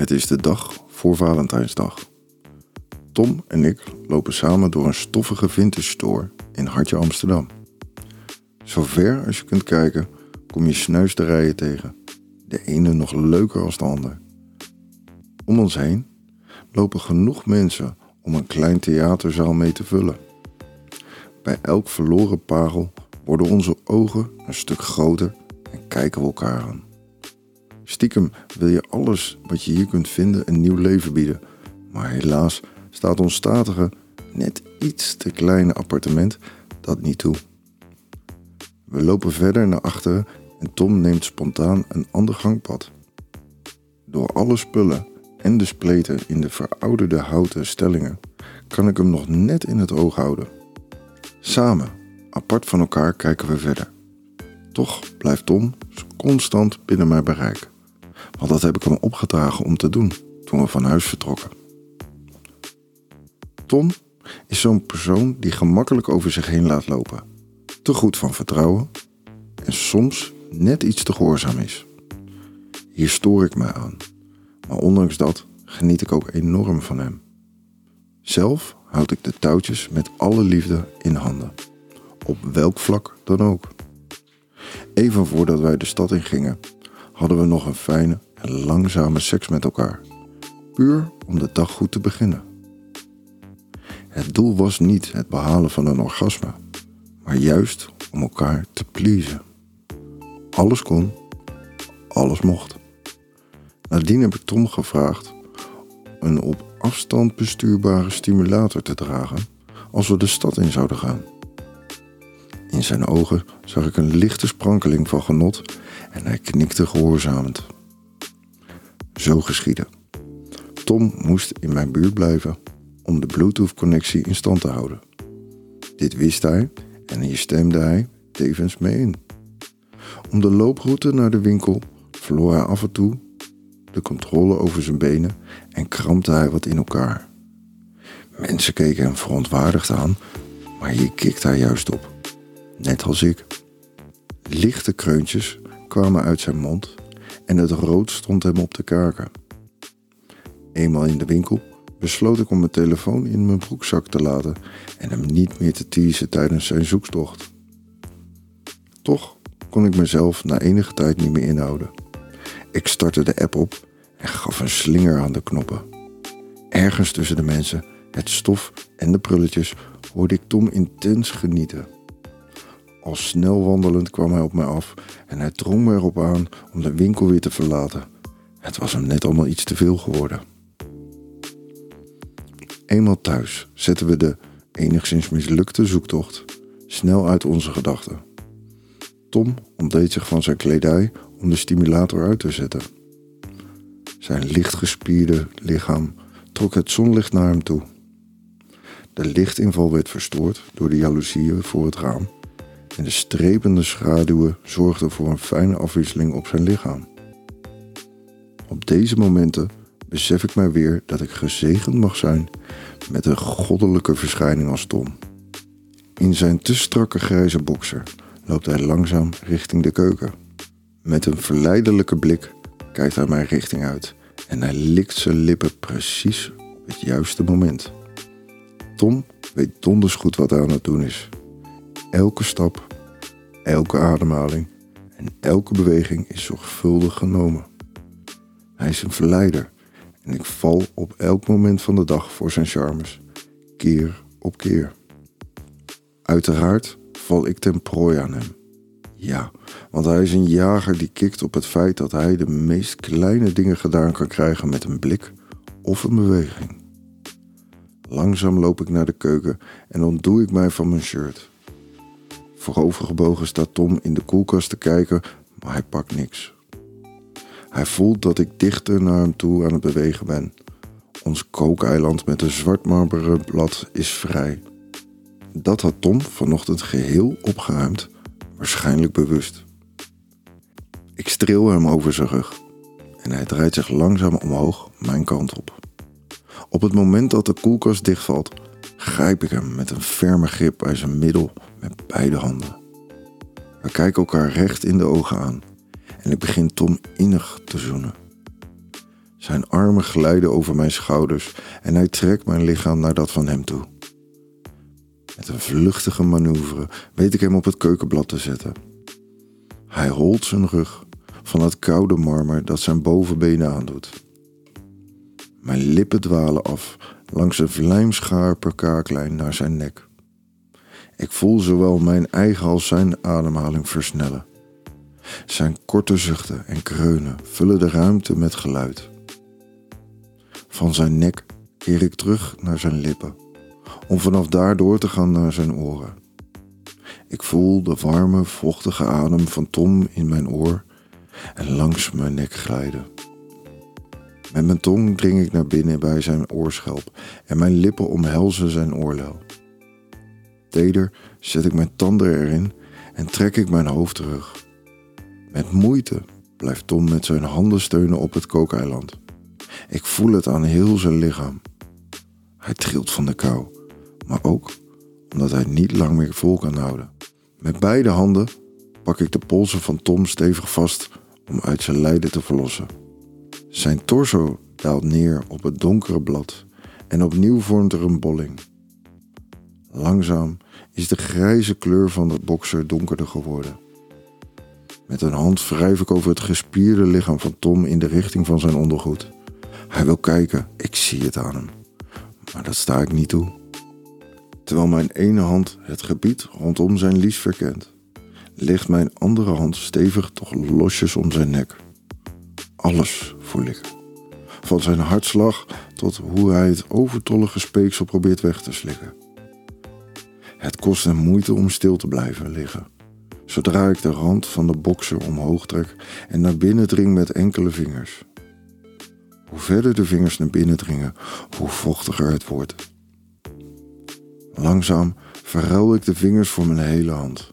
Het is de dag voor Valentijnsdag. Tom en ik lopen samen door een stoffige vintage store in Hartje Amsterdam. Zover als je kunt kijken, kom je snuisterijen tegen. De ene nog leuker als de ander. Om ons heen lopen genoeg mensen om een klein theaterzaal mee te vullen. Bij elk verloren parel worden onze ogen een stuk groter en kijken we elkaar aan. Stiekem wil je alles wat je hier kunt vinden een nieuw leven bieden, maar helaas staat ons statige, net iets te kleine appartement dat niet toe. We lopen verder naar achteren en Tom neemt spontaan een ander gangpad. Door alle spullen en de spleten in de verouderde houten stellingen kan ik hem nog net in het oog houden. Samen, apart van elkaar, kijken we verder. Toch blijft Tom constant binnen mijn bereik. Want dat heb ik hem opgedragen om te doen toen we van huis vertrokken. Tom is zo'n persoon die gemakkelijk over zich heen laat lopen. Te goed van vertrouwen en soms net iets te gehoorzaam is. Hier stoor ik mij aan, maar ondanks dat geniet ik ook enorm van hem. Zelf houd ik de touwtjes met alle liefde in handen, op welk vlak dan ook. Even voordat wij de stad in gingen, hadden we nog een fijne en langzame seks met elkaar, puur om de dag goed te beginnen. Het doel was niet het behalen van een orgasme, maar juist om elkaar te pleasen. Alles kon, alles mocht. Nadien heb ik Tom gevraagd een op afstand bestuurbare stimulator te dragen als we de stad in zouden gaan. In zijn ogen zag ik een lichte sprankeling van genot en hij knikte gehoorzamend. Zo geschiedde. Tom moest in mijn buurt blijven om de Bluetooth-connectie in stand te houden. Dit wist hij en hier stemde hij tevens mee in. Om de looproute naar de winkel verloor hij af en toe de controle over zijn benen en krampte hij wat in elkaar. Mensen keken hem verontwaardigd aan, maar hier kikte hij juist op, net als ik. Lichte kreuntjes kwamen uit zijn mond en het rood stond hem op de kaken. Eenmaal in de winkel besloot ik om mijn telefoon in mijn broekzak te laten en hem niet meer te teasen tijdens zijn zoektocht. Toch kon ik mezelf na enige tijd niet meer inhouden. Ik startte de app op en gaf een slinger aan de knoppen. Ergens tussen de mensen, het stof en de prulletjes hoorde ik Tom intens genieten. Al snel wandelend kwam hij op mij af en hij drong me erop aan om de winkel weer te verlaten. Het was hem net allemaal iets te veel geworden. Eenmaal thuis zetten we de enigszins mislukte zoektocht snel uit onze gedachten. Tom ontdeed zich van zijn kledij om de stimulator uit te zetten. Zijn lichtgespierde lichaam trok het zonlicht naar hem toe. De lichtinval werd verstoord door de jaloezieën voor het raam en de strepende schaduwen zorgden voor een fijne afwisseling op zijn lichaam. Op deze momenten besef ik mij weer dat ik gezegend mag zijn met een goddelijke verschijning als Tom. In zijn te strakke grijze bokser loopt hij langzaam richting de keuken. Met een verleidelijke blik kijkt hij mijn richting uit en hij likt zijn lippen precies op het juiste moment. Tom weet donders goed wat hij aan het doen is. Elke stap, elke ademhaling en elke beweging is zorgvuldig genomen. Hij is een verleider en ik val op elk moment van de dag voor zijn charmes, keer op keer. Uiteraard val ik ten prooi aan hem. Ja, want hij is een jager die kikt op het feit dat hij de meest kleine dingen gedaan kan krijgen met een blik of een beweging. Langzaam loop ik naar de keuken en ontdoe ik mij van mijn shirt. Voorovergebogen staat Tom in de koelkast te kijken, maar hij pakt niks. Hij voelt dat ik dichter naar hem toe aan het bewegen ben. Ons kookeiland met een zwart marmeren blad is vrij. Dat had Tom vanochtend geheel opgeruimd, waarschijnlijk bewust. Ik streel hem over zijn rug en hij draait zich langzaam omhoog mijn kant op. Op het moment dat de koelkast dichtvalt, grijp ik hem met een ferme grip bij zijn middel met beide handen. We kijken elkaar recht in de ogen aan en ik begin Tom innig te zoenen. Zijn armen glijden over mijn schouders en hij trekt mijn lichaam naar dat van hem toe. Met een vluchtige manoeuvre weet ik hem op het keukenblad te zetten. Hij holt zijn rug van het koude marmer dat zijn bovenbenen aandoet. Mijn lippen dwalen af langs een vlijmscherpe kaaklijn naar zijn nek. Ik voel zowel mijn eigen als zijn ademhaling versnellen. Zijn korte zuchten en kreunen vullen de ruimte met geluid. Van zijn nek keer ik terug naar zijn lippen, om vanaf daar door te gaan naar zijn oren. Ik voel de warme, vochtige adem van Tom in mijn oor en langs mijn nek glijden. Met mijn tong dring ik naar binnen bij zijn oorschelp en mijn lippen omhelzen zijn oorlel. Teder zet ik mijn tanden erin en trek ik mijn hoofd terug. Met moeite blijft Tom met zijn handen steunen op het kookeiland. Ik voel het aan heel zijn lichaam. Hij trilt van de kou, maar ook omdat hij niet lang meer vol kan houden. Met beide handen pak ik de polsen van Tom stevig vast om uit zijn lijden te verlossen. Zijn torso daalt neer op het donkere blad en opnieuw vormt er een bolling. Langzaam is de grijze kleur van de bokser donkerder geworden. Met een hand wrijf ik over het gespierde lichaam van Tom in de richting van zijn ondergoed. Hij wil kijken, ik zie het aan hem. Maar dat sta ik niet toe. Terwijl mijn ene hand het gebied rondom zijn lies verkent, ligt mijn andere hand stevig toch losjes om zijn nek. Alles voel ik. Van zijn hartslag tot hoe hij het overtollige speeksel probeert weg te slikken. Het kost hem moeite om stil te blijven liggen. Zodra ik de rand van de bokser omhoog trek en naar binnen dring met enkele vingers. Hoe verder de vingers naar binnen dringen, hoe vochtiger het wordt. Langzaam verruil ik de vingers voor mijn hele hand.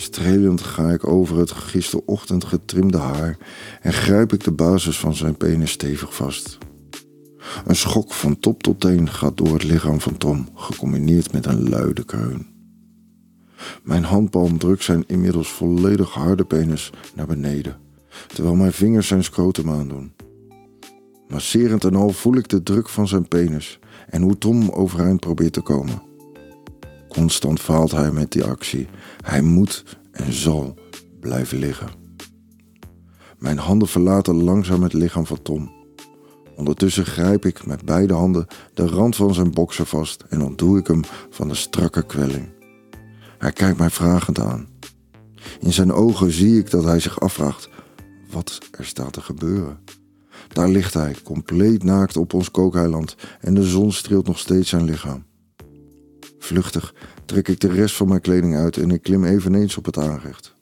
Strelend ga ik over het gisterochtend getrimde haar en grijp ik de basis van zijn penis stevig vast. Een schok van top tot teen gaat door het lichaam van Tom, gecombineerd met een luide kreun. Mijn handpalm drukt zijn inmiddels volledig harde penis naar beneden, terwijl mijn vingers zijn scrotum aandoen. Masserend en al voel ik de druk van zijn penis en hoe Tom overeind probeert te komen. Constant faalt hij met die actie. Hij moet en zal blijven liggen. Mijn handen verlaten langzaam het lichaam van Tom. Ondertussen grijp ik met beide handen de rand van zijn bokser vast en ontdoe ik hem van de strakke kwelling. Hij kijkt mij vragend aan. In zijn ogen zie ik dat hij zich afvraagt wat er staat te gebeuren. Daar ligt hij, compleet naakt op ons kookeiland en de zon streelt nog steeds zijn lichaam. Vluchtig trek ik de rest van mijn kleding uit en ik klim eveneens op het aanrecht.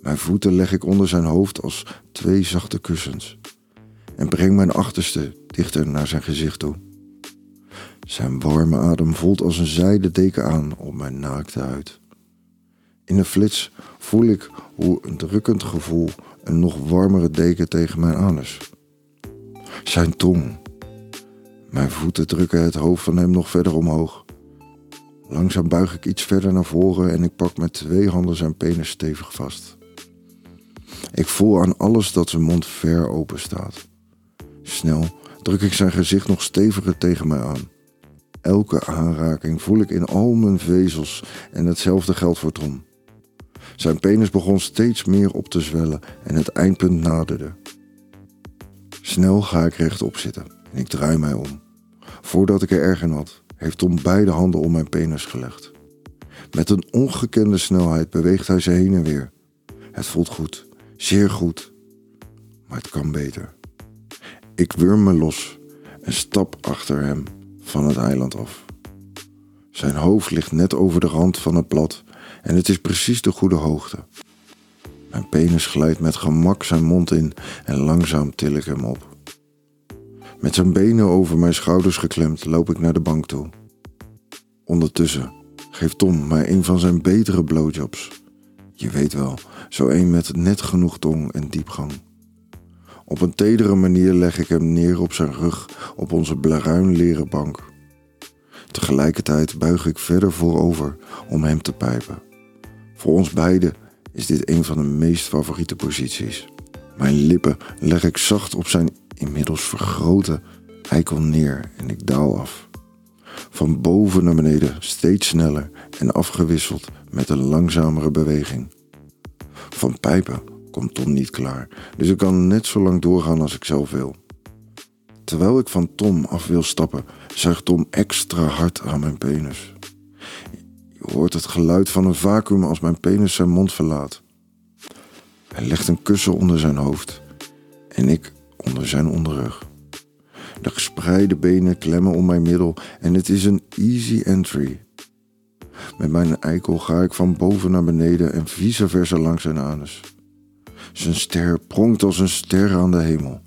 Mijn voeten leg ik onder zijn hoofd als twee zachte kussens en breng mijn achterste dichter naar zijn gezicht toe. Zijn warme adem voelt als een zijde deken aan op mijn naakte huid. In een flits voel ik hoe een drukkend gevoel een nog warmere deken tegen mijn anus. Zijn tong. Mijn voeten drukken het hoofd van hem nog verder omhoog. Langzaam buig ik iets verder naar voren en ik pak met twee handen zijn penis stevig vast. Ik voel aan alles dat zijn mond ver open staat. Snel druk ik zijn gezicht nog steviger tegen mij aan. Elke aanraking voel ik in al mijn vezels en hetzelfde geldt voor Tom. Zijn penis begon steeds meer op te zwellen en het eindpunt naderde. Snel ga ik rechtop zitten en ik draai mij om. Voordat ik er erg in had, heeft Tom beide handen om mijn penis gelegd. Met een ongekende snelheid beweegt hij ze heen en weer. Het voelt goed, zeer goed, maar het kan beter. Ik wurm me los en stap achter hem van het eiland af. Zijn hoofd ligt net over de rand van het blad en het is precies de goede hoogte. Mijn penis glijdt met gemak zijn mond in en langzaam til ik hem op. Met zijn benen over mijn schouders geklemd loop ik naar de bank toe. Ondertussen geeft Tom mij een van zijn betere blowjobs. Je weet wel, zo een met net genoeg tong en diepgang. Op een tedere manier leg ik hem neer op zijn rug op onze bruin leren bank. Tegelijkertijd buig ik verder voorover om hem te pijpen. Voor ons beiden is dit een van de meest favoriete posities. Mijn lippen leg ik zacht op zijn inmiddels vergrote eikel neer en ik daal af. Van boven naar beneden steeds sneller en afgewisseld met een langzamere beweging. Van pijpen komt Tom niet klaar, dus ik kan net zo lang doorgaan als ik zelf wil. Terwijl ik van Tom af wil stappen, zuigt Tom extra hard aan mijn penis. Je hoort het geluid van een vacuüm als mijn penis zijn mond verlaat. Hij legt een kussen onder zijn hoofd en ik onder zijn onderrug. De gespreide benen klemmen om mijn middel en het is een easy entry. Met mijn eikel ga ik van boven naar beneden en vice versa langs zijn anus. Zijn ster pronkt als een ster aan de hemel.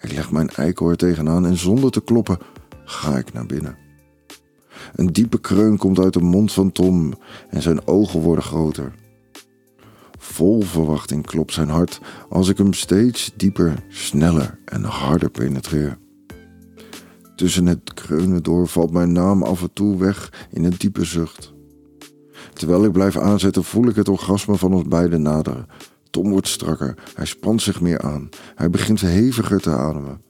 Ik leg mijn eikel er tegenaan en zonder te kloppen ga ik naar binnen. Een diepe kreun komt uit de mond van Tom en zijn ogen worden groter. Vol verwachting klopt zijn hart als ik hem steeds dieper, sneller en harder penetreer. Tussen het kreunen door valt mijn naam af en toe weg in een diepe zucht. Terwijl ik blijf aanzetten, voel ik het orgasme van ons beiden naderen. Tom wordt strakker, hij spant zich meer aan, hij begint heviger te ademen.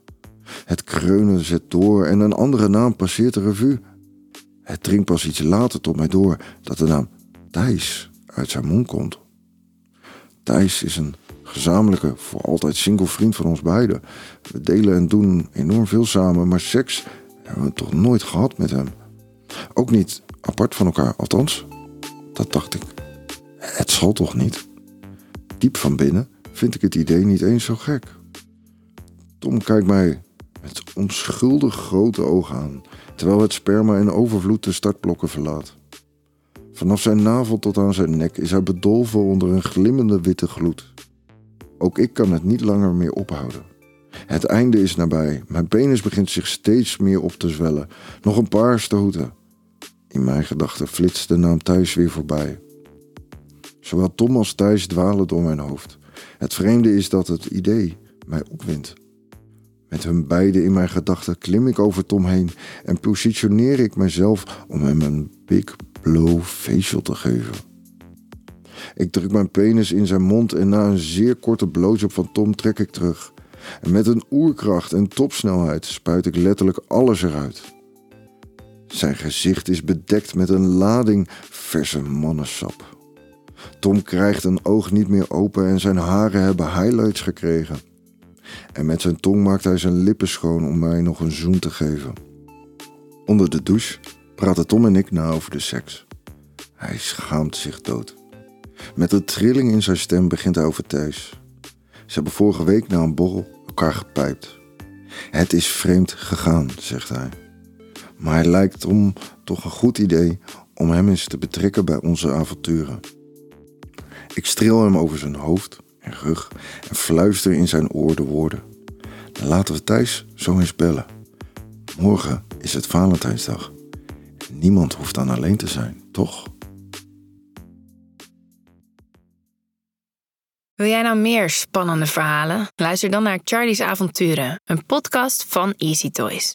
Het kreunen zet door en een andere naam passeert de revue. Het dringt pas iets later tot mij door dat de naam Thijs uit zijn mond komt. Thijs is een gezamenlijke, voor altijd single vriend van ons beiden. We delen en doen enorm veel samen, maar seks hebben we toch nooit gehad met hem. Ook niet apart van elkaar, althans. Dat dacht ik. Het zal toch niet? Diep van binnen vind ik het idee niet eens zo gek. Tom kijkt mij met onschuldig grote ogen aan, terwijl het sperma in overvloed de startblokken verlaat. Vanaf zijn navel tot aan zijn nek is hij bedolven onder een glimmende witte gloed. Ook ik kan het niet langer meer ophouden. Het einde is nabij. Mijn penis begint zich steeds meer op te zwellen. Nog een paar stoten. In mijn gedachten flitst de naam Thijs weer voorbij. Zowel Tom als Thijs dwalen door mijn hoofd. Het vreemde is dat het idee mij opwindt. Met hun beiden in mijn gedachten klim ik over Tom heen en positioneer ik mezelf om hem een big blow facial te geven. Ik druk mijn penis in zijn mond en na een zeer korte blowjob van Tom trek ik terug. En met een oerkracht en topsnelheid spuit ik letterlijk alles eruit. Zijn gezicht is bedekt met een lading verse mannensap. Tom krijgt een oog niet meer open en zijn haren hebben highlights gekregen. En met zijn tong maakt hij zijn lippen schoon om mij nog een zoen te geven. Onder de douche praten Tom en ik na over de seks. Hij schaamt zich dood. Met een trilling in zijn stem begint hij over Thijs. Ze hebben vorige week na een borrel elkaar gepijpt. Het is vreemd gegaan, zegt hij. Maar hij lijkt om toch een goed idee om hem eens te betrekken bij onze avonturen. Ik streel hem over zijn hoofd en rug en fluister in zijn oor de woorden. laten we Thijs zo eens bellen. Morgen is het Valentijnsdag. Niemand hoeft dan alleen te zijn, toch? Wil jij nou meer spannende verhalen? Luister dan naar Charlie's Avonturen, een podcast van Easy Toys.